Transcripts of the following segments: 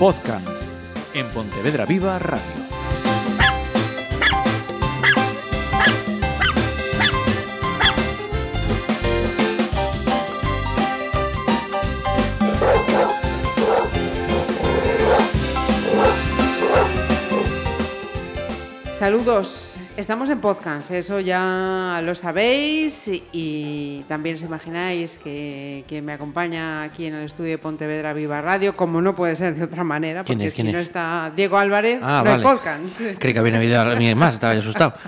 Podcast en Pontevedra Viva Radio. Saludos, estamos en podcast, eso ya lo sabéis y, y también os imagináis que quien me acompaña aquí en el estudio de Pontevedra Viva Radio, como no puede ser de otra manera, ¿Quién porque es? si ¿Quién no es? está Diego Álvarez, Ah, no vale. hay podcast. Creí que había habido alguien más, estaba yo asustado.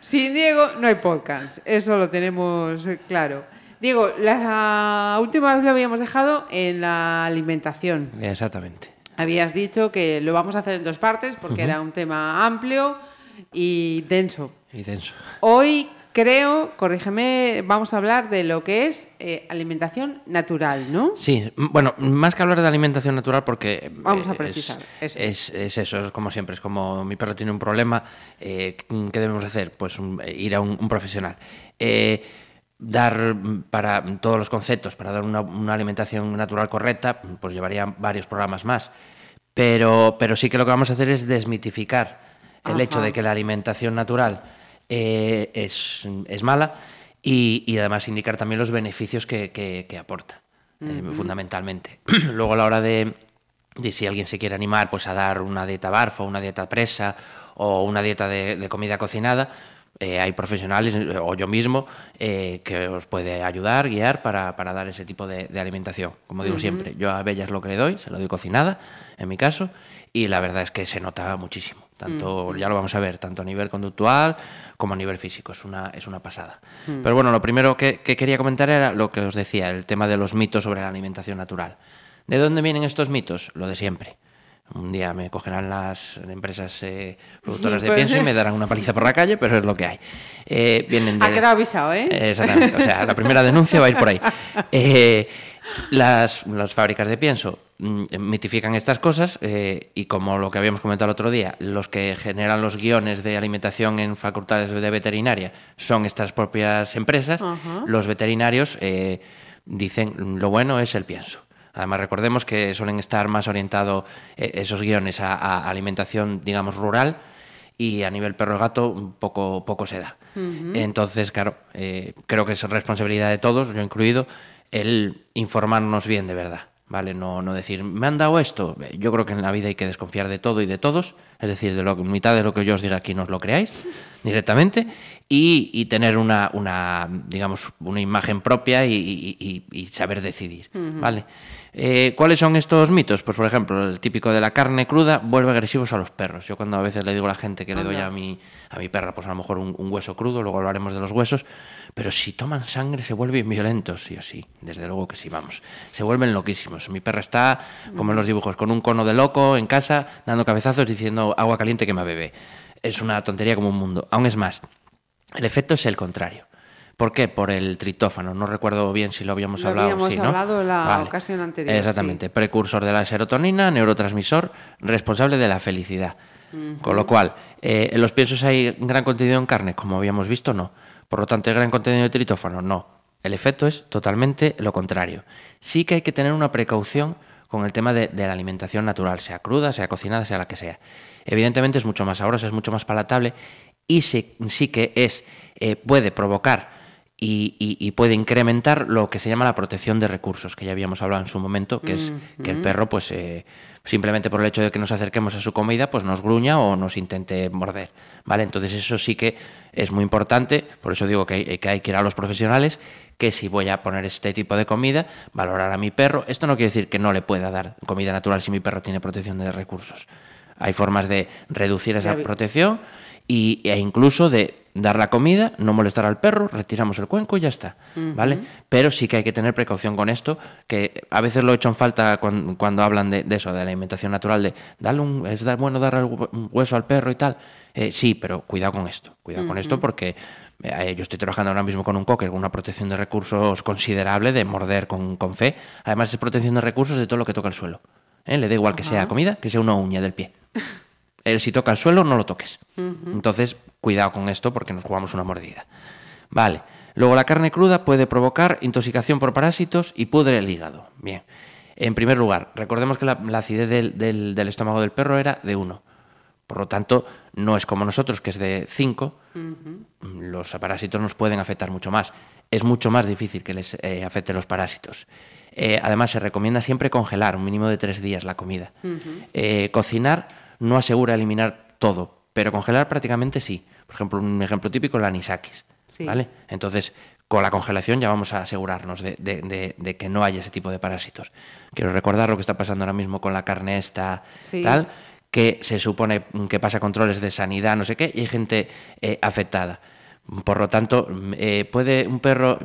Sin Diego no hay podcast, eso lo tenemos claro. Diego, la última vez lo habíamos dejado en la alimentación. Exactamente. Habías dicho que lo vamos a hacer en dos partes porque era un tema amplio y denso. Y denso. Hoy creo, corrígeme, vamos a hablar de lo que es eh, alimentación natural, ¿no? Sí, bueno, más que hablar de alimentación natural, porque. Vamos a eh, precisar, Es, eso. es, es eso, es como siempre, es como mi perro tiene un problema, eh, ¿qué debemos hacer? Pues un- eh, ir a un, un profesional. Eh, dar mm, para todos los conceptos, para dar una, una alimentación natural correcta, pues llevaría varios programas más. Pero, pero sí que lo que vamos a hacer es desmitificar el Ajá. hecho de que la alimentación natural eh, es, es mala y, y además indicar también los beneficios que, que- que aporta, eh, fundamentalmente. Luego a la hora de, de si alguien se quiere animar pues a dar una dieta barfa, una dieta presa o una dieta de, de comida cocinada, eh, hay profesionales o yo mismo eh, que os puede ayudar, guiar para, para dar ese tipo de, de alimentación. Como digo siempre, yo a Bella es lo que le doy, se lo doy cocinada, en mi caso, y la verdad es que se nota muchísimo. Tanto, ya lo vamos a ver, tanto a nivel conductual como a nivel físico, es una, es una pasada. Pero bueno, lo primero que, que quería comentar era lo que os decía, el tema de los mitos sobre la alimentación natural. ¿De dónde vienen estos mitos? Lo de siempre. Un día me cogerán las empresas eh, productoras de Pues- pienso y me darán una paliza por la calle, pero es lo que hay. Eh, vienen de... Ha quedado avisado, ¿eh? Eh, Exactamente. O sea, la primera denuncia va a ir por ahí. Eh, las, las fábricas de pienso mitifican estas cosas eh, y como lo que habíamos comentado el otro día, los que generan los guiones de alimentación en facultades de veterinaria son estas propias empresas, los veterinarios eh, dicen lo bueno es el pienso. Además, recordemos que suelen estar más orientados eh, esos guiones a, a alimentación, digamos, rural y a nivel perro y gato poco, poco se da. Entonces, claro, eh, creo que es responsabilidad de todos, yo incluido, el informarnos bien de verdad. ¿Vale? No, no decir, me han dado esto. Yo creo que en la vida hay que desconfiar de todo y de todos. Es decir, de lo, mitad de lo que yo os diga aquí no os lo creáis directamente. Y, y tener una, una, digamos, una imagen propia y, y- y- y saber decidir. ¿Vale? Eh, ¿Cuáles son estos mitos? Pues, por ejemplo, el típico de la carne cruda vuelve agresivos a los perros. Yo cuando a veces le digo a la gente que le doy a mi, a mi perra, pues a lo mejor un, un hueso crudo, luego hablaremos de los huesos, pero si toman sangre se vuelven violentos, sí o sí, desde luego que sí, vamos. Se vuelven loquísimos. Mi perra está, como en los dibujos, con un cono de loco en casa, dando cabezazos diciendo agua caliente que me bebe. Es una tontería como un mundo. Aún es más, el efecto es el contrario. ¿Por qué? Por el tritófano. No recuerdo bien si lo habíamos Lo hablado. habíamos sí, ¿no? hablado la ocasión anterior, Exactamente. Precursor de la serotonina, neurotransmisor, responsable de la felicidad. Con lo cual, eh, en los piensos hay gran contenido en carne, como habíamos visto, no. Por lo tanto, ¿hay gran contenido de tritófano? No. El efecto es totalmente lo contrario. Sí que hay que tener una precaución con el tema de, de la alimentación natural, sea cruda, sea cocinada, sea la que sea. Evidentemente es mucho más sabrosa, es mucho más palatable y sí, sí que es, eh, puede provocar y, y- y puede incrementar lo que se llama la protección de recursos, que ya habíamos hablado en su momento, que es que el perro, pues eh, simplemente por el hecho de que nos acerquemos a su comida, pues nos gruña o nos intente morder. ¿Vale? Entonces eso sí que es muy importante, por eso digo que hay, que hay que ir a los profesionales, que si voy a poner este tipo de comida, valorar a mi perro. Esto no quiere decir que no le pueda dar comida natural si mi perro tiene protección de recursos. Hay formas de reducir esa protección y, e incluso de dar la comida, no molestar al perro, retiramos el cuenco y ya está, ¿vale? Pero sí que hay que tener precaución con esto, que a veces lo he hecho en falta cuando, cuando hablan de, de eso, de la alimentación natural, de darle un, es dar- bueno dar un hueso al perro y tal. Eh, sí, pero cuidado con esto, cuidado con esto porque eh, yo estoy trabajando ahora mismo con un cocker con una protección de recursos considerable de morder con, con fe. Además es protección de recursos de todo lo que toca el suelo. ¿eh? Le da igual que sea comida, que sea una uña del pie. Él si toca el suelo, no lo toques. Entonces, cuidado con esto porque nos jugamos una mordida. Vale. Luego, la carne cruda puede provocar intoxicación por parásitos y pudre el hígado. Bien. En primer lugar, recordemos que la, la acidez del, del- del estómago del perro era de 1. Por lo tanto, no es como nosotros, que es de 5. Los parásitos nos pueden afectar mucho más. Es mucho más difícil que les eh, afecten los parásitos. Eh, además, se recomienda siempre congelar un mínimo de tres días la comida. Eh, cocinar no asegura eliminar todo, pero congelar prácticamente sí. Por ejemplo, un ejemplo típico es la anisakis. Sí. ¿vale? Entonces, con la congelación ya vamos a asegurarnos de, de- de- de que no haya ese tipo de parásitos. Quiero recordar lo que está pasando ahora mismo con la carne esta, Sí. tal, que se supone que pasa controles de sanidad, no sé qué, y hay gente eh, afectada. Por lo tanto, eh, ¿puede un perro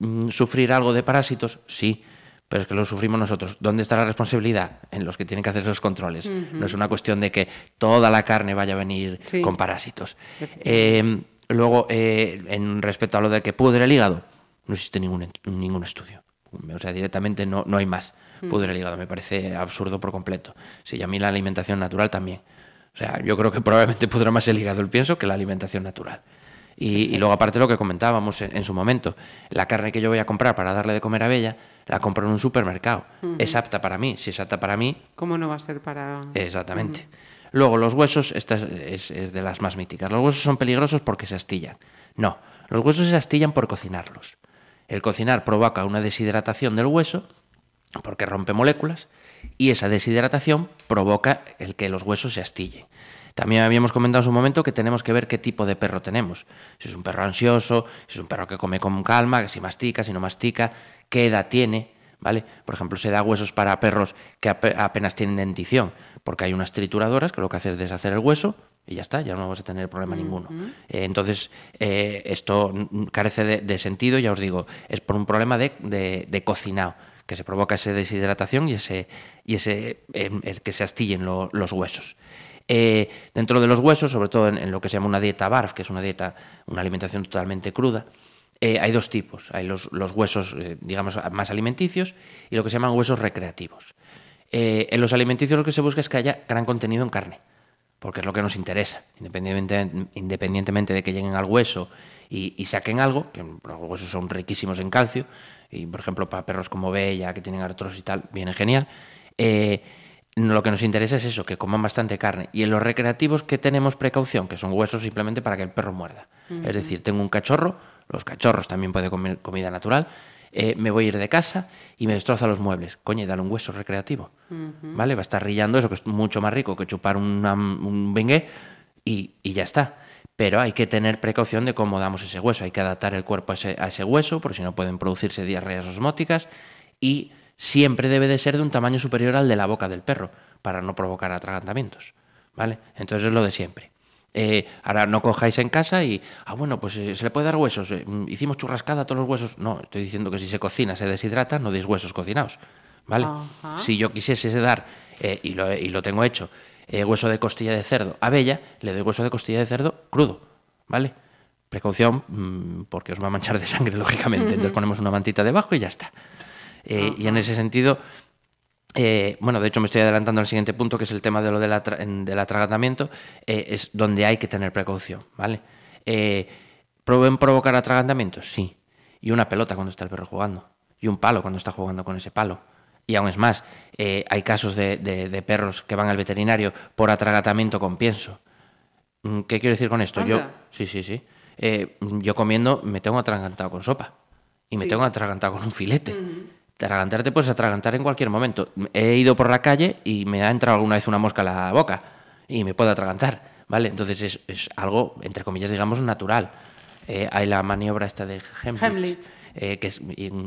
mm, sufrir algo de parásitos? Sí, pero es que lo sufrimos nosotros. ¿Dónde está la responsabilidad? En los que tienen que hacer esos controles. No es una cuestión de que toda la carne vaya a venir Sí. con parásitos. Eh, luego, eh, en respecto a lo de que pudre el hígado, no existe ningún, ningún estudio. O sea, directamente no, no hay más. Pudre el hígado, me parece absurdo por completo. Sí, y a mí la alimentación natural también. O sea, yo creo que probablemente pudra más el hígado el pienso que la alimentación natural. Y, y luego, aparte lo que comentábamos en, en su momento, la carne que yo voy a comprar para darle de comer a Bella, la compro en un supermercado. Es apta para mí. Si es apta para mí, ¿Cómo no va a ser para...? Exactamente. Luego, los huesos, esta es, es- es de las más míticas. Los huesos son peligrosos porque se astillan. No, los huesos se astillan por cocinarlos. El cocinar provoca una deshidratación del hueso porque rompe moléculas y esa deshidratación provoca el que los huesos se astillen. También habíamos comentado en su momento que tenemos que ver qué tipo de perro tenemos. Si es un perro ansioso, si es un perro que come con calma, que si mastica, si no mastica, qué edad tiene, ¿vale? Por ejemplo, se da huesos para perros que ape- apenas tienen dentición, porque hay unas trituradoras que lo que hace es deshacer el hueso y ya está, ya no vas a tener problema ninguno. Eh, entonces, eh, esto carece de, de sentido, ya os digo, es por un problema de, de- de cocinado, que se provoca esa deshidratación y ese, y ese em, el que se astillen lo- los huesos. Eh, dentro de los huesos, sobre todo en, en lo que se llama una dieta BARF, que es una dieta, una alimentación totalmente cruda, eh, hay dos tipos. Hay los, los huesos, eh, digamos, más alimenticios y lo que se llaman huesos recreativos. Eh, en los alimenticios lo que se busca es que haya gran contenido en carne, porque es lo que nos interesa, independientemente, independientemente de que lleguen al hueso y, y saquen algo, que los huesos son riquísimos en calcio, y por ejemplo para perros como Bella, que tienen artrosis y tal, viene genial. Lo que nos interesa es eso, que coman bastante carne. Y en los recreativos que tenemos precaución, que son huesos simplemente para que el perro muerda. Es decir, tengo un cachorro, los cachorros también pueden comer comida natural, eh, me voy a ir de casa y me destroza los muebles. Coño, dale un hueso recreativo. ¿Vale? Va a estar rillando eso, que es mucho más rico que chupar una- un bengué y, y ya está. Pero hay que tener precaución de cómo damos ese hueso. Hay que adaptar el cuerpo a ese, a ese hueso, porque si no pueden producirse diarreas osmóticas. Y siempre debe de ser de un tamaño superior al de la boca del perro, para no provocar atragantamientos. ¿Vale? Entonces es lo de siempre. Eh, ahora no cojáis en casa y, ah, bueno, pues eh, se le puede dar huesos. eh, mm, hicimos churrascada a todos los huesos. No, estoy diciendo que si se cocina, se deshidrata, no deis huesos cocinados. ¿Vale? Ajá. Si yo quisiese dar, y, lo, y lo tengo hecho, hueso de costilla de cerdo a Bella, le doy hueso de costilla de cerdo crudo. ¿Vale? Precaución, mm, porque os va a manchar de sangre, lógicamente. Entonces ponemos una mantita debajo y ya está. Y en ese sentido, eh, bueno, de hecho me estoy adelantando al siguiente punto, que es el tema de lo del, atra- del atragantamiento, eh, es donde hay que tener precaución, ¿vale? Eh, ¿Pueden provocar atragantamientos? Sí. Y una pelota cuando está el perro jugando. Y un palo cuando está jugando con ese palo. Y aún es más, eh, hay casos de, de- de perros que van al veterinario por atragantamiento con pienso. Mm, ¿Qué quiero decir con esto? Yo, sí, sí, sí. Eh, yo comiendo me tengo atragantado con sopa. Y me Sí. tengo atragantado con un filete. Te puedes atragantar en cualquier momento. He ido por la calle y me ha entrado alguna vez una mosca a la boca y me puedo atragantar, ¿vale? Entonces es, es algo, entre comillas, digamos, natural. Eh, hay la maniobra esta de Heimlich, Heimlich. eh, que es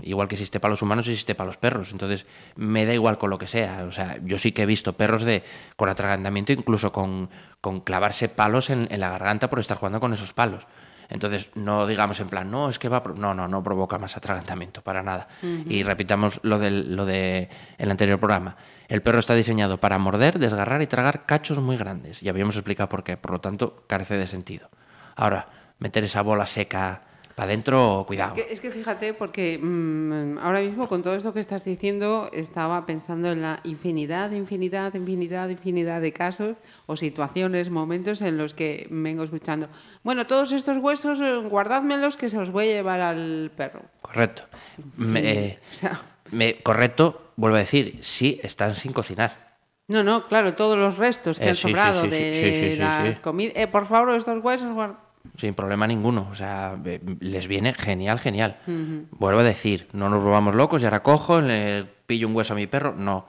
igual que existe para los humanos, existe para los perros. Entonces, me da igual con lo que sea. O sea, yo sí que he visto perros de con atragantamiento, incluso con, con clavarse palos en, en la garganta por estar jugando con esos palos. Entonces, no digamos en plan, no, es que va. a pro-". No, no, no provoca más atragantamiento, para nada. Y repitamos lo del lo de el anterior programa. El perro está diseñado para morder, desgarrar y tragar cachos muy grandes. Ya habíamos explicado por qué, por lo tanto, carece de sentido. Ahora, meter esa bola seca para adentro, cuidado. Es que, es que fíjate, porque mm, ahora mismo con todo esto que estás diciendo, estaba pensando en la infinidad, infinidad, infinidad, infinidad de casos o situaciones, momentos en los que vengo escuchando. Bueno, todos estos huesos, eh, guardádmelos que se los voy a llevar al perro. Correcto. Me- eh, O sea, me- correcto, vuelvo a decir, sí, están sin cocinar. No, no, claro, todos los restos que Eh, han sí, sobrado sí, sí, de las comidas. Eh, por favor, estos huesos. guar- Sin problema ninguno. O sea, les viene genial, genial. Vuelvo a decir, no nos volvamos locos y ahora cojo, le pillo un hueso a mi perro. No.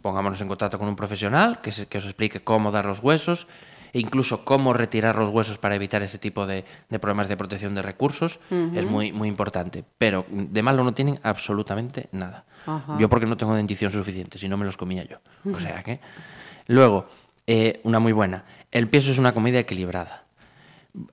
Pongámonos en contacto con un profesional que, se- que os explique cómo dar los huesos e incluso cómo retirar los huesos para evitar ese tipo de, de problemas de protección de recursos. Es muy, muy importante. Pero de malo no tienen absolutamente nada. Ajá. Yo porque no tengo dentición suficiente, si no me los comía yo. O sea que... Luego, eh, una muy buena. El pienso es una comida equilibrada.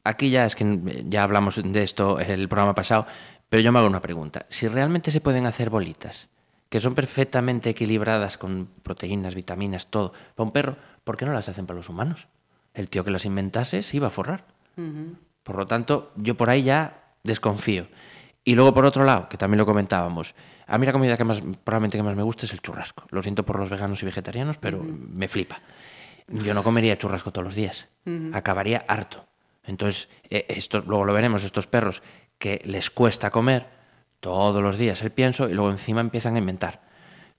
Aquí ya es que eh, ya hablamos de esto en el programa pasado, pero yo me hago una pregunta. Si realmente se pueden hacer bolitas que son perfectamente equilibradas con proteínas, vitaminas, todo, para un perro, ¿por qué no las hacen para los humanos? El tío que las inventase se iba a forrar. Por lo tanto, yo por ahí ya desconfío. Y luego, por otro lado, que también lo comentábamos, a mí la comida que más, probablemente que más me gusta es el churrasco. Lo siento por los veganos y vegetarianos, pero me flipa. Yo no comería churrasco todos los días. Acabaría harto. Entonces, eh, esto, luego lo veremos, estos perros que les cuesta comer todos los días el pienso y luego encima empiezan a inventar.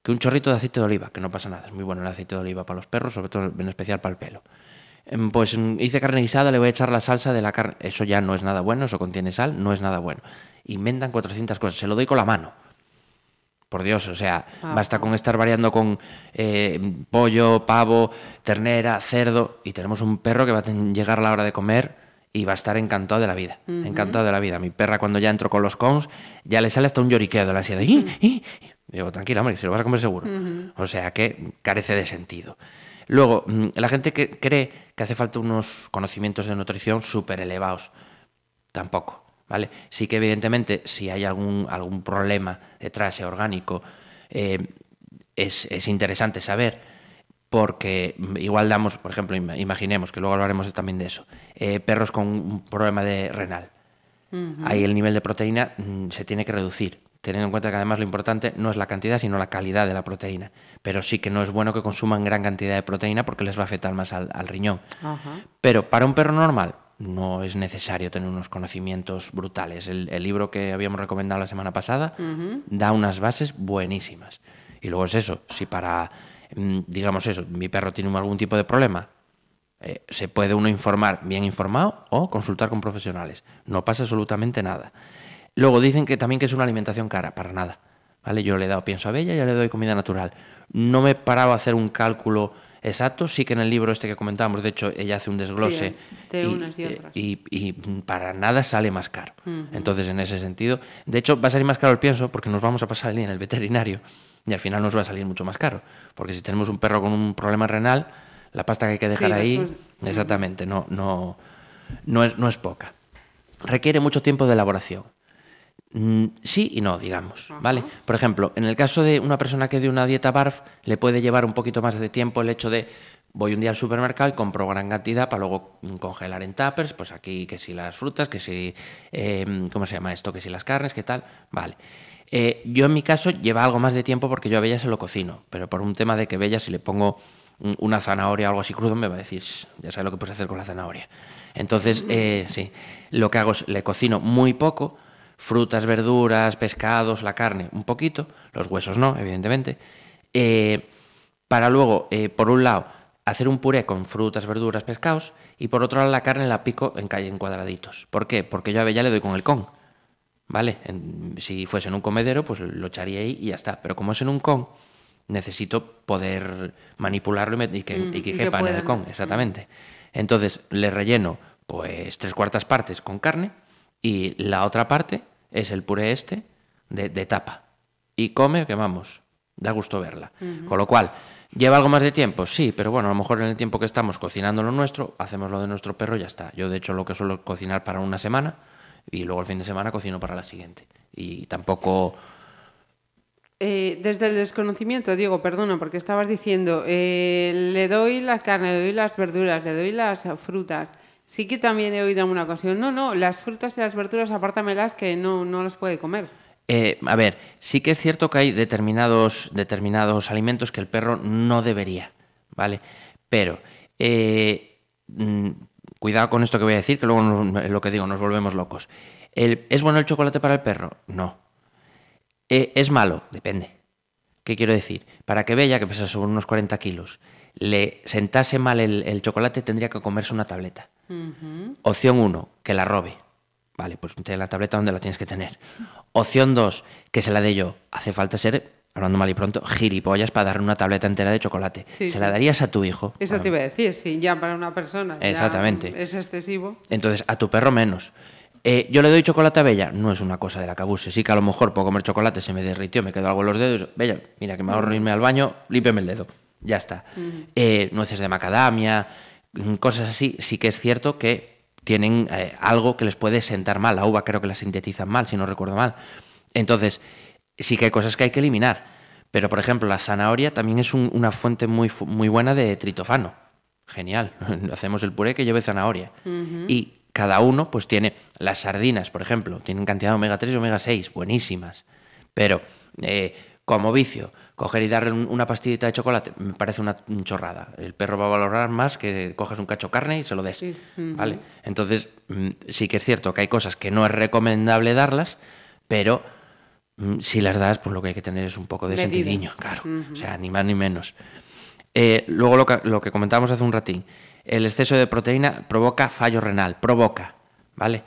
Que un chorrito de aceite de oliva, que no pasa nada, es muy bueno el aceite de oliva para los perros, sobre todo en especial para el pelo. Em, Pues mm, hice carne guisada, le voy a echar la salsa de la carne. Eso ya no es nada bueno, eso contiene sal, no es nada bueno. Inventan 400 cosas, se lo doy con la mano. Por Dios, o sea, Ah, basta con estar variando con eh, pollo, pavo, ternera, cerdo, y tenemos un perro que va a llegar a la hora de comer y va a estar encantado de la vida. Encantado de la vida. Mi perra, cuando ya entro con los cons, ya le sale hasta un lloriqueo de la ansiedad. ¡Ih, ih! Digo, tranquila, hombre, se lo vas a comer seguro. O sea que carece de sentido. Luego, mm, la gente que cree que hace falta unos conocimientos de nutrición súper elevados. Tampoco, ¿vale? Sí que evidentemente si hay algún, algún problema detrás eh, orgánico, eh, es, es interesante saber, porque mm, igual damos, por ejemplo, im- imaginemos, que luego hablaremos también de eso, eh, perros con un problema de renal. Ahí el nivel de proteína mm, se tiene que reducir, teniendo en cuenta que además lo importante no es la cantidad, sino la calidad de la proteína. Pero sí que no es bueno que consuman gran cantidad de proteína porque les va a afectar más al, al riñón. Ajá. Pero para un perro normal no es necesario tener unos conocimientos brutales. El, el libro que habíamos recomendado la semana pasada da unas bases buenísimas. Y luego es eso, si para, mm, digamos eso, mi perro tiene algún tipo de problema, eh, se puede uno informar bien informado o consultar con profesionales. No pasa absolutamente nada. Luego dicen que también que es una alimentación cara, para nada. ¿Vale? Yo le he dado pienso a Bella y yo le doy comida natural. No me he parado a hacer un cálculo exacto, sí que en el libro este que comentábamos, de hecho, ella hace un desglose Sí, de unas y otras. y, y para nada sale más caro. Entonces, en ese sentido, de hecho, va a salir más caro el pienso porque nos vamos a pasar el día en el veterinario y al final nos va a salir mucho más caro. Porque si tenemos un perro con un problema renal, la pasta que hay que dejar Sí, ahí, después- exactamente, no, no, no, es, no es poca. Requiere mucho tiempo de elaboración. Mm, sí y no, digamos, ¿vale? Por ejemplo, en el caso de una persona que de una dieta BARF, le puede llevar un poquito más de tiempo el hecho de voy un día al supermercado y compro gran cantidad para luego mm, congelar en tuppers, pues aquí que si las frutas, que si, eh, ¿cómo se llama esto? Que si las carnes, ¿qué tal? Vale. Eh, yo en mi caso lleva algo más de tiempo porque yo a Bella se lo cocino, pero por un tema de que Bella si le pongo una zanahoria o algo así crudo me va a decir, "Shh, ya sabes lo que puedes hacer con la zanahoria. Entonces, eh, sí, lo que hago es le cocino muy poco, frutas, verduras, pescados, la carne, un poquito, los huesos no, evidentemente, eh, para luego, eh, por un lado, hacer un puré con frutas, verduras, pescados, y por otro lado la carne la pico en, en cuadraditos. ¿Por qué? Porque yo a Bella le doy con el con. ¿Vale? En- si fuese en un comedero, pues lo echaría ahí y ya está. Pero como es en un con, necesito poder manipularlo y, que, Mm, y que y que quepa en el con, exactamente. Entonces le relleno pues tres cuartas partes con carne y la otra parte es el puré este de, de tapa. Y come, que vamos, da gusto verla. Con lo cual, ¿lleva algo más de tiempo? Sí, pero bueno, a lo mejor en el tiempo que estamos cocinando lo nuestro, hacemos lo de nuestro perro y ya está. Yo de hecho lo que suelo cocinar para una semana y luego el fin de semana cocino para la siguiente. Y tampoco... Eh, desde el desconocimiento, Diego, perdona, porque estabas diciendo, eh, le doy la carne, le doy las verduras, le doy las frutas. Sí que también he oído en una ocasión, no, no, las frutas y las verduras apártamelas que no, no las puede comer. Eh, a ver, sí que es cierto que hay determinados, determinados alimentos que el perro no debería, ¿vale? Pero, eh, mm, cuidado con esto que voy a decir, que luego nos- lo que digo, nos volvemos locos. ¿Es bueno el chocolate para el perro? No. Eh, ¿Es malo? Depende. ¿Qué quiero decir? Para que Bella, que pesa sobre unos 40 kilos, le sentase mal el, el chocolate, tendría que comerse una tableta. Opción 1, que la robe. Vale, pues tiene la tableta donde la tienes que tener. Opción 2, que se la dé yo. Hace falta ser, hablando mal y pronto, gilipollas para darle una tableta entera de chocolate. Sí, se sí. la darías a tu hijo. Eso Bueno, te iba a decir, si ya para una persona Exactamente. es excesivo. Entonces, a tu perro menos. Eh, yo le doy chocolate a Bella, no es una cosa de la que abuse. Sí que a lo mejor puedo comer chocolate, se me derritió, me quedó algo en los dedos. Bella, mira que me ahorro irme al baño, límpeme el dedo. Ya está. Eh, nueces de macadamia, cosas así. Sí que es cierto que tienen eh, algo que les puede sentar mal. La uva creo que la sintetizan mal, si no recuerdo mal. Entonces, sí que hay cosas que hay que eliminar. Pero, por ejemplo, la zanahoria también es un- una fuente muy, muy buena de tritofano. Genial. Hacemos el puré que lleve zanahoria. Y cada uno, pues tiene las sardinas, por ejemplo, tienen cantidad de omega 3 y omega 6, buenísimas. Pero, eh, como vicio, coger y darle un- una pastillita de chocolate me parece una chorrada. El perro va a valorar más que cojas un cacho de carne y se lo des. Sí. ¿vale? Entonces, mm, sí que es cierto que hay cosas que no es recomendable darlas, pero mm, si las das, pues lo que hay que tener es un poco de Medida. sentidiño, claro. O sea, ni más ni menos. Eh, luego lo que, lo que comentábamos hace un ratín, el exceso de proteína provoca fallo renal, provoca, ¿vale?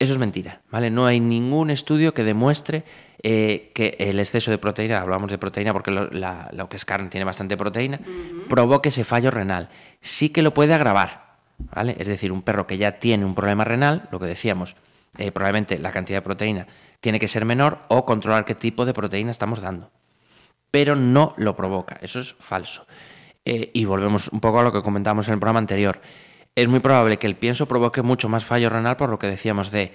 Eso es mentira, ¿vale? No hay ningún estudio que demuestre eh, que el exceso de proteína, hablamos de proteína porque lo, la- lo que es carne tiene bastante proteína, provoque ese fallo renal. Sí que lo puede agravar, ¿vale? Es decir, un perro que ya tiene un problema renal, lo que decíamos, eh, probablemente la cantidad de proteína tiene que ser menor o controlar qué tipo de proteína estamos dando pero no lo provoca. Eso es falso. Eh, y volvemos un poco a lo que comentábamos en el programa anterior. Es muy probable que el pienso provoque mucho más fallo renal por lo que decíamos de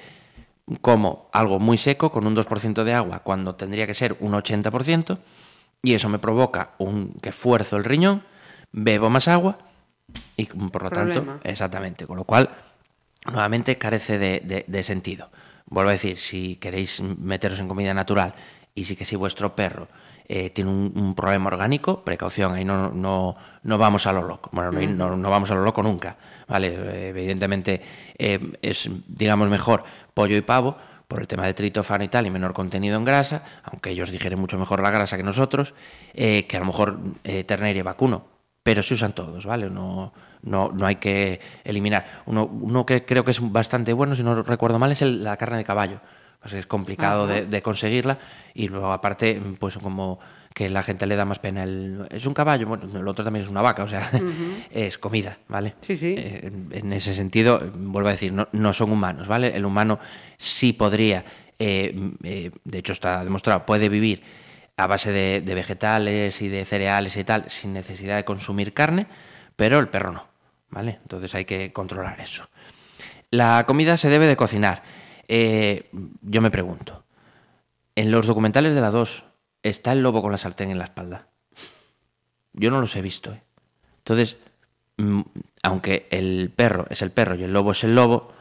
como algo muy seco con un 2% de agua cuando tendría que ser un 80% y eso me provoca un que esfuerzo el riñón, bebo más agua y por lo Problema. tanto, exactamente, con lo cual nuevamente carece de, de- de sentido. Vuelvo a decir, si queréis meteros en comida natural y si que si vuestro perro eh, tiene un, un problema orgánico, precaución, ahí no, no, no vamos a lo loco. Bueno, no, no- no vamos a lo loco nunca. ¿vale? Evidentemente eh, es, digamos, mejor pollo y pavo por el tema de tritofano y tal y menor contenido en grasa, aunque ellos digieren mucho mejor la grasa que nosotros, eh, que a lo mejor eh, ternera y vacuno pero se usan todos, ¿vale? No, no, no hay que eliminar. Uno, uno que creo que es bastante bueno, si no recuerdo mal, es el- la carne de caballo. Pues es complicado de, de conseguirla y luego aparte, pues como que la gente le da más pena el... Es un caballo, bueno, el otro también es una vaca, o sea, es comida, ¿vale? Sí, sí. Eh, en- ese sentido, vuelvo a decir, no, no son humanos, ¿vale? El humano sí podría, eh, eh, de hecho está demostrado, puede vivir a base de, de vegetales y de cereales y tal, sin necesidad de consumir carne, pero el perro no, ¿vale? Entonces hay que controlar eso. La comida se debe de cocinar. Yo me pregunto, en los documentales de la 2, ¿está el lobo con la sartén en la espalda? Yo no los he visto, ¿eh? Entonces, mm, aunque el perro es el perro y el lobo es el lobo,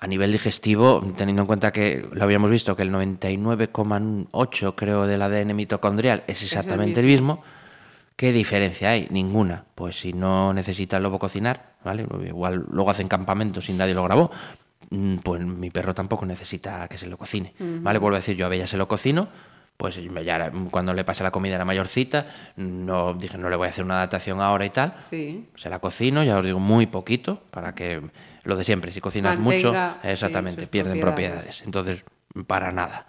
a nivel digestivo, teniendo en cuenta que lo habíamos visto, que el 99,8 creo del ADN mitocondrial es exactamente el mismo, ¿qué diferencia hay? Ninguna. Pues si no necesita el lobo cocinar, ¿vale? Igual luego hacen campamentos y nadie lo grabó, mm, pues mi perro tampoco necesita que se lo cocine, ¿vale? Vuelvo a decir, yo a Bella se lo cocino, pues ya cuando le pasé la comida era mayorcita, no dije no le voy a hacer una adaptación ahora y tal, Sí. se la cocino, ya os digo, muy poquito, para que lo de siempre, si cocinas Mantenga, mucho, exactamente, pierden propiedades. propiedades. Entonces, para nada.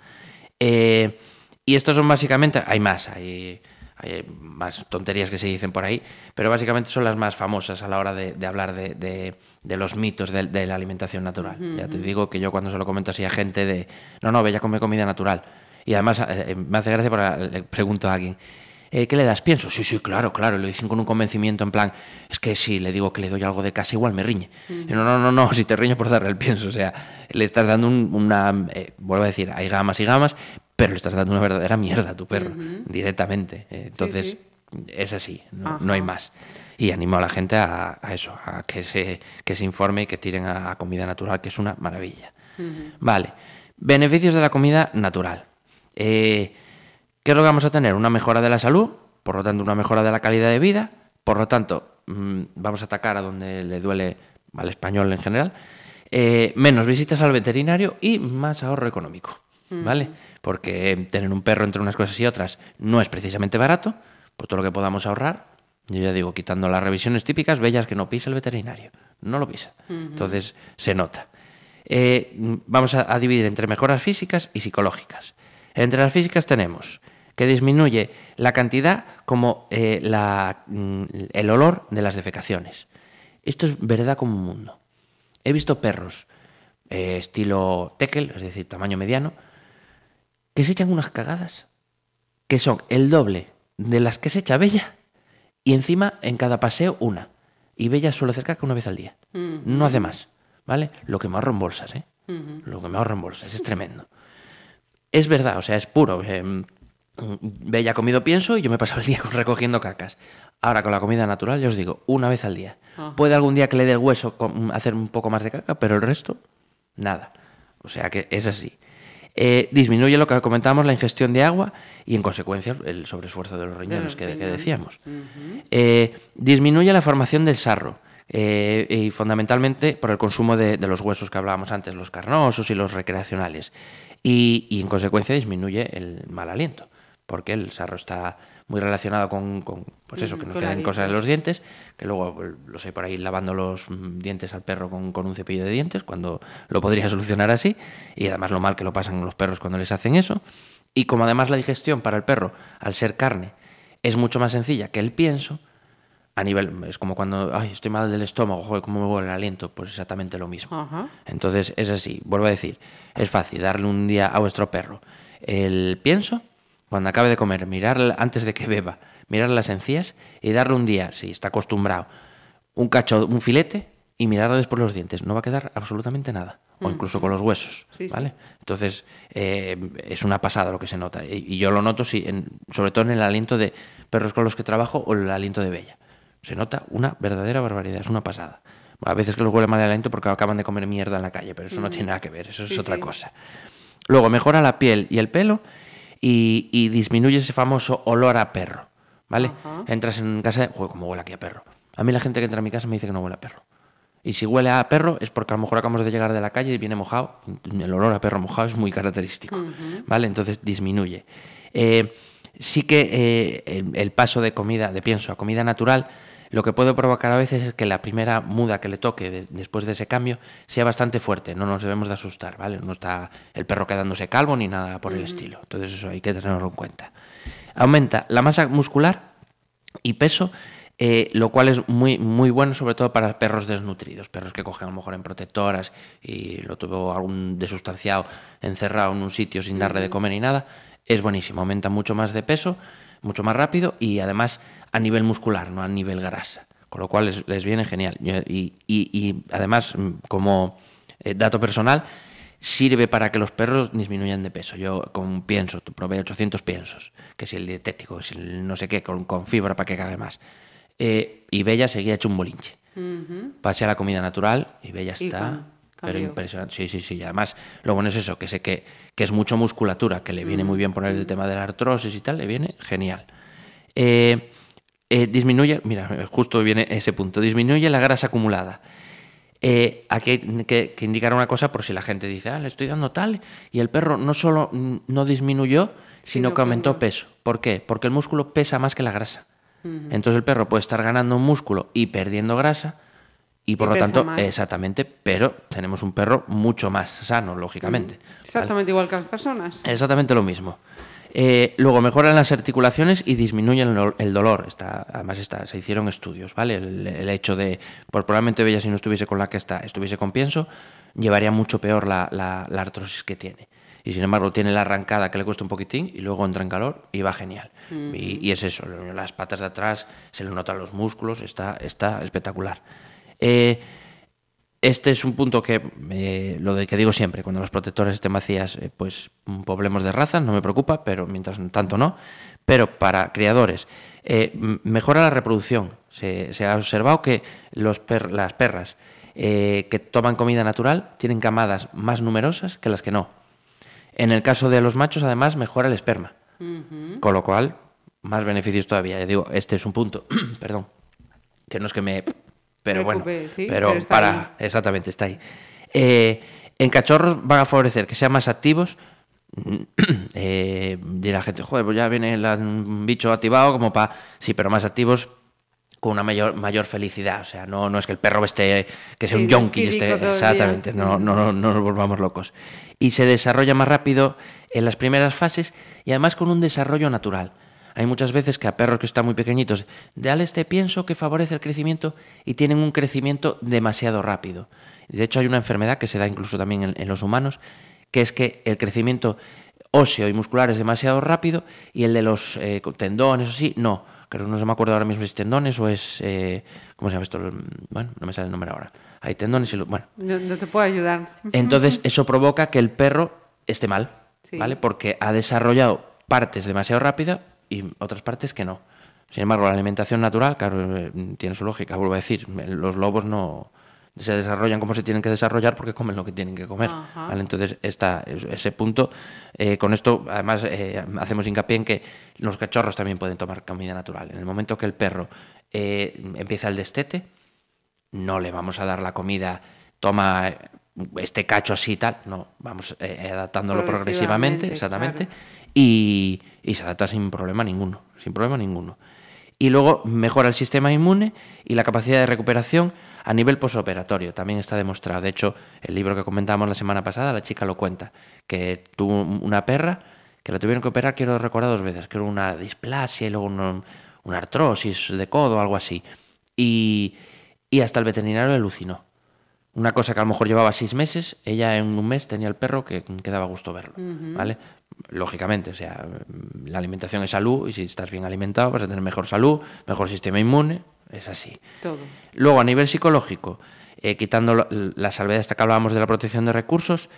Eh, y estos son básicamente, hay más, hay, hay más tonterías que se dicen por ahí, pero básicamente son las más famosas a la hora de, de hablar de, de- de los mitos de, de la alimentación natural. Ya te digo que yo cuando se lo comento así a gente de, no, no, Bella come comida natural. Y además eh, eh, me hace gracia porque le pregunto a alguien, eh, ¿qué le das? Pienso, sí, sí, claro, claro. Y lo dicen con un convencimiento en plan, es que si le digo que le doy algo de casa, igual me riñe. No, no, no, no, si te riñe por darle el pienso. O sea, le estás dando un- una, eh, vuelvo a decir, hay gamas y gamas, pero le estás dando una verdadera mierda a tu perro, directamente. Entonces, es así, no, no hay más. Y animo a la gente a, a eso, a que se, que se informe y que tiren a, a comida natural, que es una maravilla. Vale, beneficios de la comida natural. Eh, ¿Qué es lo que vamos a tener? Una mejora de la salud, por lo tanto, una mejora de la calidad de vida, por lo tanto, mm, vamos a atacar a donde le duele al español en general, eh, menos visitas al veterinario y más ahorro económico, ¿vale? porque tener un perro entre unas cosas y otras no es precisamente barato, por todo lo que podamos ahorrar, yo ya digo, quitando las revisiones típicas, bellas que no pisa el veterinario, no lo pisa. Entonces, se nota. Eh, vamos a, a dividir entre mejoras físicas y psicológicas. Entre las físicas tenemos que disminuye la cantidad como eh, la, mm, el olor de las defecaciones. Esto es verdad como un mundo. He visto perros eh, estilo tekel, es decir, tamaño mediano, que se echan unas cagadas que son el doble de las que se echa Bella y encima en cada paseo una. Y Bella suele hacer caca una vez al día. No hace más, ¿vale? Lo que me ahorro en bolsas, ¿eh? Lo que me ahorro en bolsas, es tremendo. Es verdad, o sea, es puro. eh, Bella ha comido pienso y yo me he pasado el día recogiendo cacas. Ahora con la comida natural, yo os digo, una vez al día. Puede algún día que le dé el hueso hacer un poco más de caca, pero el resto, nada. O sea que es así. Eh, disminuye lo que comentábamos, la ingestión de agua y en consecuencia el sobreesfuerzo de los riñones los que, decíamos. Eh, disminuye la formación del sarro. eh, y fundamentalmente por el consumo de, de los huesos que hablábamos antes, los carnosos y los recreacionales. Y, y en consecuencia disminuye el mal aliento, porque el sarro está muy relacionado con, con, pues eso, que nos con queden cosas en los dientes, que luego los hay por ahí lavando los dientes al perro con, con un cepillo de dientes, cuando lo podría solucionar así, y además lo mal que lo pasan los perros cuando les hacen eso. Y como además la digestión para el perro, al ser carne, es mucho más sencilla que el pienso, a nivel, es como cuando, ay, estoy mal del estómago, joder, cómo me huele el aliento, pues exactamente lo mismo. Ajá. Entonces es así, vuelvo a decir, es fácil darle un día a vuestro perro el pienso, cuando acabe de comer, mirar antes de que beba, mirar las encías y darle un día, si está acostumbrado, un cacho, un filete y mirarle después los dientes. No va a quedar absolutamente nada, o incluso con los huesos, Sí, sí. ¿vale? Entonces eh, es una pasada lo que se nota y, y yo lo noto, sí, en- sobre todo en el aliento de perros con los que trabajo o el aliento de Bella. Se nota una verdadera barbaridad, es una pasada. A veces que les huele mal el aliento porque acaban de comer mierda en la calle, pero eso no tiene nada que ver, eso es Sí, otra sí. cosa. Luego mejora la piel y el pelo y, y disminuye ese famoso olor a perro, ¿vale? Ajá. Entras en casa, joder, cómo huele aquí a perro. A mí la gente que entra a mi casa me dice que no huele a perro. Y si huele a perro es porque a lo mejor acabamos de llegar de la calle y viene mojado. El olor a perro mojado es muy característico, ¿vale? Entonces disminuye. Eh, sí que eh, el, el paso de comida, de pienso a comida natural, lo que puede provocar a veces es que la primera muda que le toque de- después de ese cambio sea bastante fuerte. No nos debemos de asustar, ¿vale? No está el perro quedándose calvo ni nada por el estilo. Entonces eso hay que tenerlo en cuenta. Aumenta la masa muscular y peso, eh, lo cual es muy, muy bueno, sobre todo para perros desnutridos, perros que cogen a lo mejor en protectoras y lo tuvo algún desustanciado encerrado en un sitio sin darle de comer ni nada. Es buenísimo, aumenta mucho más de peso, mucho más rápido y además a nivel muscular, no a nivel grasa. Con lo cual les, les viene genial. Y, y- y además, mm, como eh, dato personal, sirve para que los perros disminuyan de peso. Yo con pienso, probé 800 piensos, que si el dietético, si el no sé qué, con, con fibra para que cague más. Eh, y Bella seguía hecho un bolinche. Pasé a la comida natural y Bella está... Pero impresionante. Sí, sí, sí. Y además, lo bueno es eso, que sé que, que es mucho musculatura, que le viene muy bien poner el tema de la artrosis y tal, le viene genial. Eh, eh, disminuye, mira, justo viene ese punto, disminuye la grasa acumulada. Eh, aquí hay que, que indicar una cosa por si la gente dice, ah, le estoy dando tal, y el perro no solo no disminuyó, sino que aumentó peso. ¿Por qué? Porque el músculo pesa más que la grasa. Entonces el perro puede estar ganando músculo y perdiendo grasa, y por Y lo tanto, más. exactamente, pero tenemos un perro mucho más sano, lógicamente. ¿vale? Exactamente igual que las personas. Exactamente lo mismo. Eh, luego mejoran las articulaciones y disminuyen el, ol- el dolor. Está, además está, se hicieron estudios, ¿vale? El, el hecho de, pues probablemente Bella si no estuviese con la que está, estuviese con pienso, llevaría mucho peor la, la- la artrosis que tiene. Y sin embargo tiene la arrancada que le cuesta un poquitín y luego entra en calor y va genial. y, y es eso, las patas de atrás, se le notan los músculos, está, está espectacular. Eh, este es un punto que, eh, lo de que digo siempre, cuando los protectores estén vacías, eh, pues poblemos de razas, no me preocupa, pero mientras tanto no. Pero para criadores, eh, mejora la reproducción. Se, se ha observado que los per- las perras eh, que toman comida natural tienen camadas más numerosas que las que no. En el caso de los machos, además, mejora el esperma. Con lo cual, más beneficios todavía. Ya digo, este es un punto, perdón, que no es que me... Pero bueno, sí, pero, pero está para... ahí. Exactamente, está ahí. Eh, en cachorros van a favorecer que sean más activos, eh, dirá la gente, joder, pues ya viene el mm, bicho activado como para... Sí, pero más activos con una mayor, mayor felicidad. O sea, no, no es que el perro esté, que sea Sí, un yonki, esté, exactamente, no, no, no, no nos volvamos locos. Y se desarrolla más rápido en las primeras fases y además con un desarrollo natural. Hay muchas veces que a perros que están muy pequeñitos, dale este pienso que favorece el crecimiento y tienen un crecimiento demasiado rápido. De hecho, hay una enfermedad que se da incluso también en, en los humanos, que es que el crecimiento óseo y muscular es demasiado rápido y el de los eh, tendones o sí, no. Creo no se me acuerdo ahora mismo si es tendones o es... eh, ¿Cómo se llama esto? Bueno, no me sale el nombre ahora. Hay tendones y... lo- Bueno, No, no te puedo ayudar. entonces eso provoca que el perro esté mal, Sí. ¿vale? Porque ha desarrollado partes demasiado rápido y otras partes que no. Sin embargo, la alimentación natural, claro, eh, tiene su lógica, vuelvo a decir, los lobos no se desarrollan como se tienen que desarrollar porque comen lo que tienen que comer. Entonces, esta, ese punto, eh, con esto además eh, hacemos hincapié en que los cachorros también pueden tomar comida natural. En el momento que el perro eh, empieza el destete, no le vamos a dar la comida, toma eh, este cacho así y tal, no, vamos eh, adaptándolo progresivamente, Progresivamente, exactamente, claro. Y, se adapta sin problema ninguno, sin problema ninguno. Y luego mejora el sistema inmune y la capacidad de recuperación a nivel posoperatorio, también está demostrado. De hecho, el libro que comentamos la semana pasada, la chica lo cuenta, que tuvo una perra que la tuvieron que operar, quiero recordar dos veces, era una displasia y luego una, una artrosis de codo algo así. Y, y hasta el veterinario le alucinó. Una cosa que a lo mejor llevaba seis meses, ella en un mes tenía el perro que, que daba gusto verlo, ¿vale? Lógicamente, o sea, la alimentación es salud y si estás bien alimentado vas a tener mejor salud, mejor sistema inmune, es así. Todo. Luego, a nivel psicológico, eh, quitando la, la salvedad esta que hablábamos de la protección de recursos,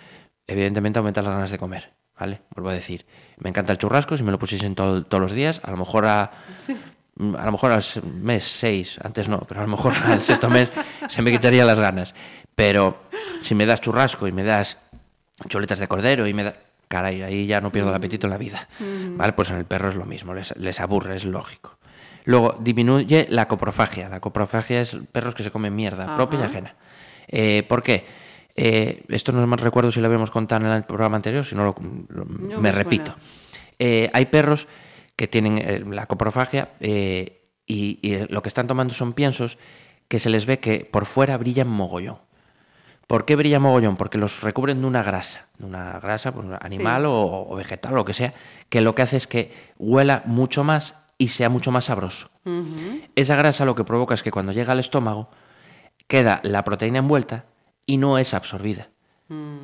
evidentemente aumenta las ganas de comer, ¿vale? Vuelvo a decir, me encanta el churrasco, si me lo pusiesen todo- todos los días, a lo mejor a, a lo mejor al mes seis, antes no, pero a lo mejor al sexto mes se me quitarían las ganas. Pero si me das churrasco y me das chuletas de cordero y me da... Caray, ahí ya no pierdo el apetito en la vida. ¿Vale? Pues en el perro es lo mismo, les, les aburre, es lógico. Luego, disminuye la coprofagia. La coprofagia es perros que se comen mierda, Ajá. propia y ajena. Eh, ¿Por qué? Eh, esto no me recuerdo si lo habíamos contado en el programa anterior, si no lo, lo- No me, me repito. Eh, hay perros que tienen eh, la coprofagia eh, y, y lo que están tomando son piensos que se les ve que por fuera brillan mogollón. ¿Por qué brilla mogollón? Porque los recubren de una grasa, de una grasa pues, animal Sí. o, o vegetal o lo que sea, que lo que hace es que huela mucho más y sea mucho más sabroso. Esa grasa lo que provoca es que cuando llega al estómago queda la proteína envuelta y no es absorbida.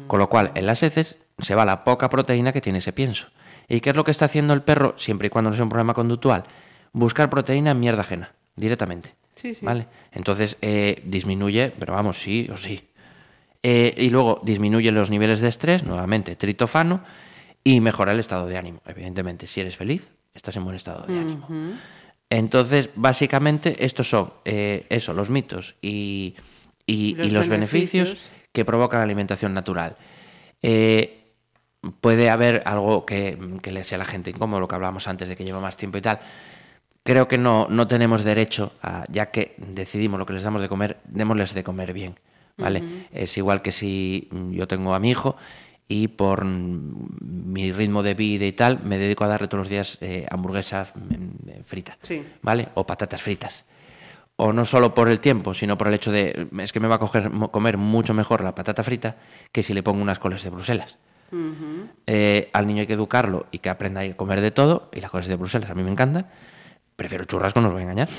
Con lo cual, en las heces se va la poca proteína que tiene ese pienso. ¿Y qué es lo que está haciendo el perro, siempre y cuando no sea un problema conductual? Buscar proteína en mierda ajena, directamente. Sí, sí. ¿Vale? Entonces, eh, disminuye, pero vamos, sí o sí. Eh, y luego disminuye los niveles de estrés, nuevamente, tritofano, y mejora el estado de ánimo. Evidentemente, si eres feliz, estás en buen estado de ánimo. Entonces, básicamente, estos son eh, eso, los mitos y, y- Los y los beneficios. beneficios. que provoca la alimentación natural. Eh, puede haber algo que, que le sea a la gente incómodo, lo que hablábamos antes de que lleva más tiempo y tal. Creo que no, no tenemos derecho, a, ya que decidimos lo que les damos de comer, démosles de comer bien. ¿Vale? Es igual que si mm, yo tengo a mi hijo y por mm, mi ritmo de vida y tal, me dedico a darle todos los días eh, hamburguesa mm, frita. Sí. ¿Vale? O patatas fritas. O no solo por el tiempo, sino por el hecho de, es que me va a coger- comer mucho mejor la patata frita que si le pongo unas coles de Bruselas. Eh, al niño hay que educarlo y que aprenda a comer de todo, y las coles de Bruselas a mí me encantan. Prefiero churrasco, no os voy a engañar.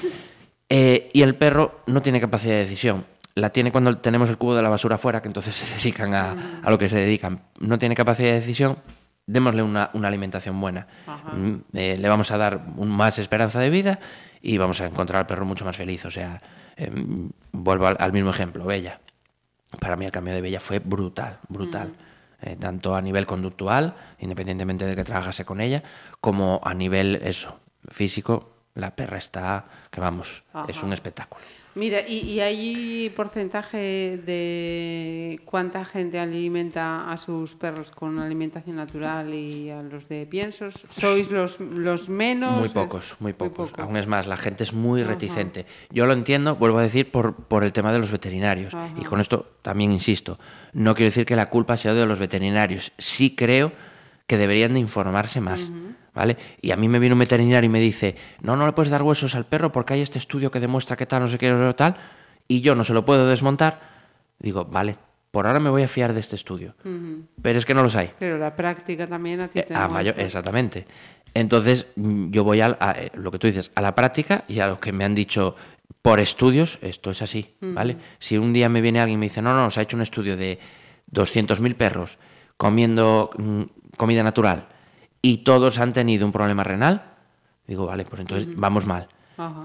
Eh, y el perro no tiene capacidad de decisión. La tiene cuando tenemos el cubo de la basura afuera, que entonces se dedican a, a lo que se dedican. No tiene capacidad de decisión, démosle una, una alimentación buena. Mm, eh, le vamos a dar un- más esperanza de vida y vamos a encontrar al perro mucho más feliz. O sea, em, vuelvo al, al mismo ejemplo, Bella. Para mí el cambio de Bella fue brutal, brutal. Eh, tanto a nivel conductual, independientemente de que trabajase con ella, como a nivel eso, físico, la perra está, que vamos, es un espectáculo. Mira, ¿y, y hay porcentaje de cuánta gente alimenta a sus perros con alimentación natural y a los de piensos? ¿Sois los, los menos? Muy pocos, muy pocos. poco. Aún es más, la gente es muy reticente. Yo lo entiendo, vuelvo a decir, por, por el tema de los veterinarios. Ajá. Y con esto también insisto, no quiero decir que la culpa sea de los veterinarios. Sí creo que deberían de informarse más. ¿Vale? Y a mí me viene un veterinario y me dice, no, no le puedes dar huesos al perro porque hay este estudio que demuestra que tal, no sé qué, tal, y yo no se lo puedo desmontar. Digo, vale, por ahora me voy a fiar de este estudio. Pero es que no los hay. Pero la práctica también a ti Eh, te a mayor- exactamente. Entonces, mm, yo voy al- a, eh, lo que tú dices, a la práctica y a lo que me han dicho por estudios, esto es así, ¿vale? Si un día me viene alguien y me dice, no, no, se ha hecho un estudio de 200.000 perros comiendo mm, comida natural y todos han tenido un problema renal, digo, vale, pues entonces vamos mal.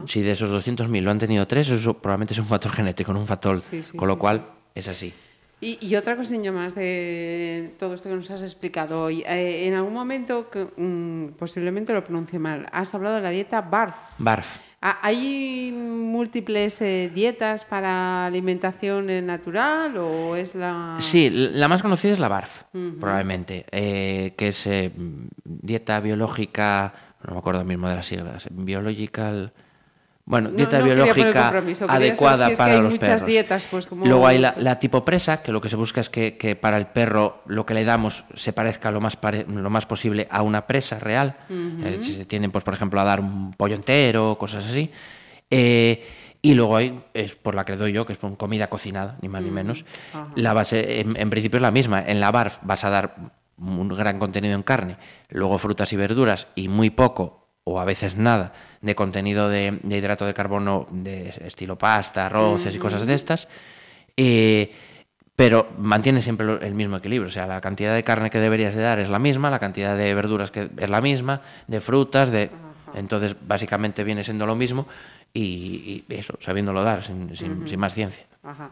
Si de esos 200.000 lo han tenido tres, eso probablemente es un factor genético, no un factor, Sí, sí, con lo cual es así. Y, y otra cosilla más de todo esto que nos has explicado hoy. Eh, en algún momento, que, mm, posiblemente lo pronuncie mal, has hablado de la dieta BARF. Barf. Ah, ¿Hay múltiples eh, dietas para alimentación eh, natural o es la...? Sí, la más conocida es la BARF, probablemente, eh, que es eh, dieta biológica, no me acuerdo mismo de las siglas, biological... Bueno, No- dieta no biológica adecuada si es que para hay los muchas perros. dietas, pues, como- Luego hay la, la tipo presa, que lo que se busca es que, que para el perro lo que le damos se parezca lo más, pare- lo más posible a una presa real. Eh, si se tienden, pues, por ejemplo, a dar un pollo entero, cosas así. Eh, y luego hay, es por la que doy yo, que es por comida cocinada, ni más ni menos. La base, en, en principio, es la misma. En la BARF vas a dar un gran contenido en carne, luego frutas y verduras y muy poco, o a veces nada, de contenido de, de hidrato de carbono de estilo pasta, arroces y cosas de estas. Eh, pero mantiene siempre el mismo equilibrio. O sea, la cantidad de carne que deberías de dar es la misma, la cantidad de verduras que es la misma, de frutas, de... Entonces, básicamente viene siendo lo mismo y, y eso, sabiéndolo dar, sin, sin- sin más ciencia. Ajá.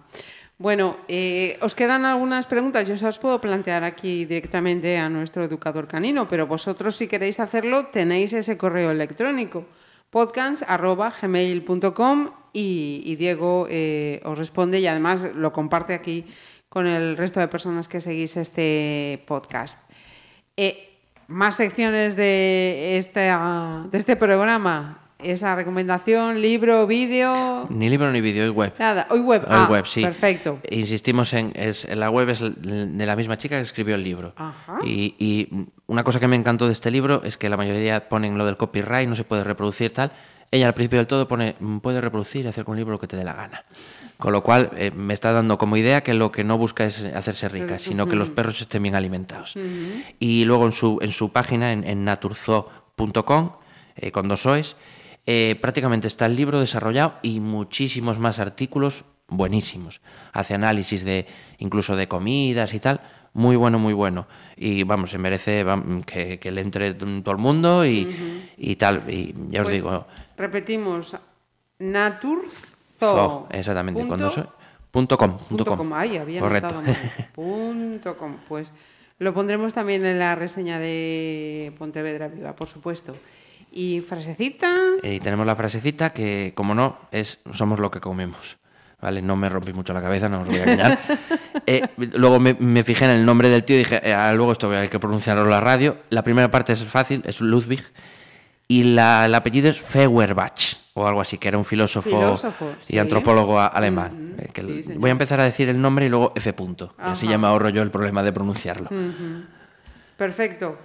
Bueno, eh, os quedan algunas preguntas. Yo se las puedo plantear aquí directamente a nuestro educador canino, pero vosotros si queréis hacerlo tenéis ese correo electrónico podcast@gmail.com y, y Diego eh, os responde y además lo comparte aquí con el resto de personas que seguís este podcast. Eh, más secciones de, esta, de este programa. Esa recomendación, libro, vídeo. Ni libro ni vídeo, es web. Nada, hoy web. Hoy ah, web, sí. Perfecto. Insistimos en, es, en la web es de la misma chica que escribió el libro. Ajá. Y, y una cosa que me encantó de este libro es que la mayoría ponen lo del copyright, no se puede reproducir tal. Ella al principio del todo pone, "Mm, puede reproducir y hacer con un libro lo que te dé la gana. Con lo cual eh, me está dando como idea que lo que no busca es hacerse rica, sino que los perros estén bien alimentados. Y luego en su, en su página, en, en naturzo.com, eh, con dos OEs, eh, prácticamente está el libro desarrollado y muchísimos más artículos buenísimos. Hace análisis de incluso de comidas y tal. Muy bueno, muy bueno. Y vamos, se merece que, que le entre todo el mundo y, y tal. Y ya os Pues, digo, Repetimos, naturzo. zo, exactamente, punto- con dos O- punto com, punto com. com. Ay, había Correcto. punto com. Pues lo pondremos también en la reseña de Pontevedra Viva, por supuesto. Y frasecita. Y tenemos la frasecita que, como no, es somos lo que comemos. ¿Vale? No me rompí mucho la cabeza, no os voy a engañar. Eh, luego me, me fijé en el nombre del tío y dije, eh, luego esto hay que pronunciarlo en la radio. La primera parte es fácil, es Ludwig. Y la- el apellido es Feuerbach, o algo así, que era un filósofo, Filósofo, y sí. antropólogo alemán. Eh, que sí, voy a empezar a decir el nombre y luego F. Punto. Y así ya me ahorro yo el problema de pronunciarlo. Perfecto.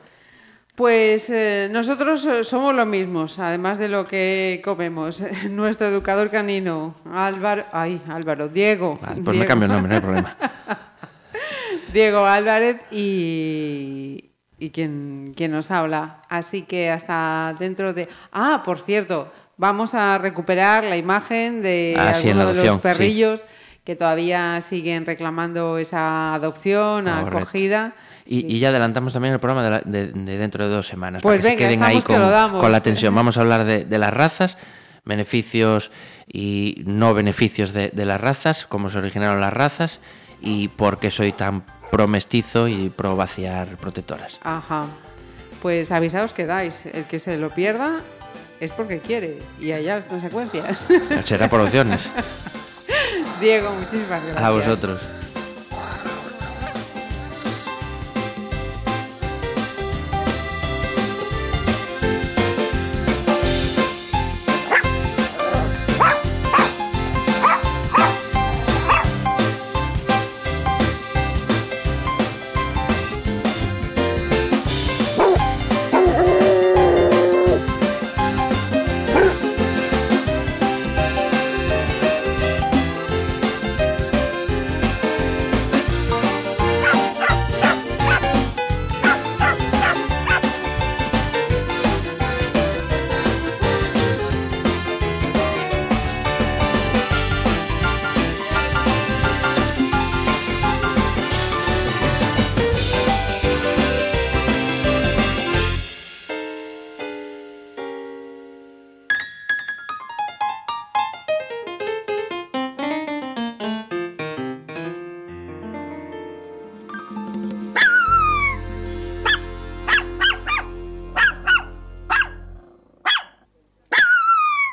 Pues eh, nosotros eh, somos los mismos, además de lo que comemos. Nuestro educador canino, Álvaro, ay, Álvaro, Diego. Vale, pues me Diego. cambio el nombre, no hay problema. Diego Álvarez y, y quien, quien nos habla. Así que hasta dentro de... Ah, por cierto, vamos a recuperar la imagen de Ah, sí, de los sí. perrillos que todavía siguen reclamando esa adopción, Correcto. acogida. Y, y ya adelantamos también el programa de, la- de- de dentro de dos semanas. Pues para que venga, se queden ahí que lo damos. con la tensión. Vamos a hablar de, de las razas, beneficios y no beneficios de, de las razas, cómo se originaron las razas y por qué soy tan pro mestizo y pro vaciar protectoras. Ajá. Pues avisaos que dais. El que se lo pierda es porque quiere. Y allá las consecuencias. Será por opciones. Diego, muchísimas gracias. A vosotros.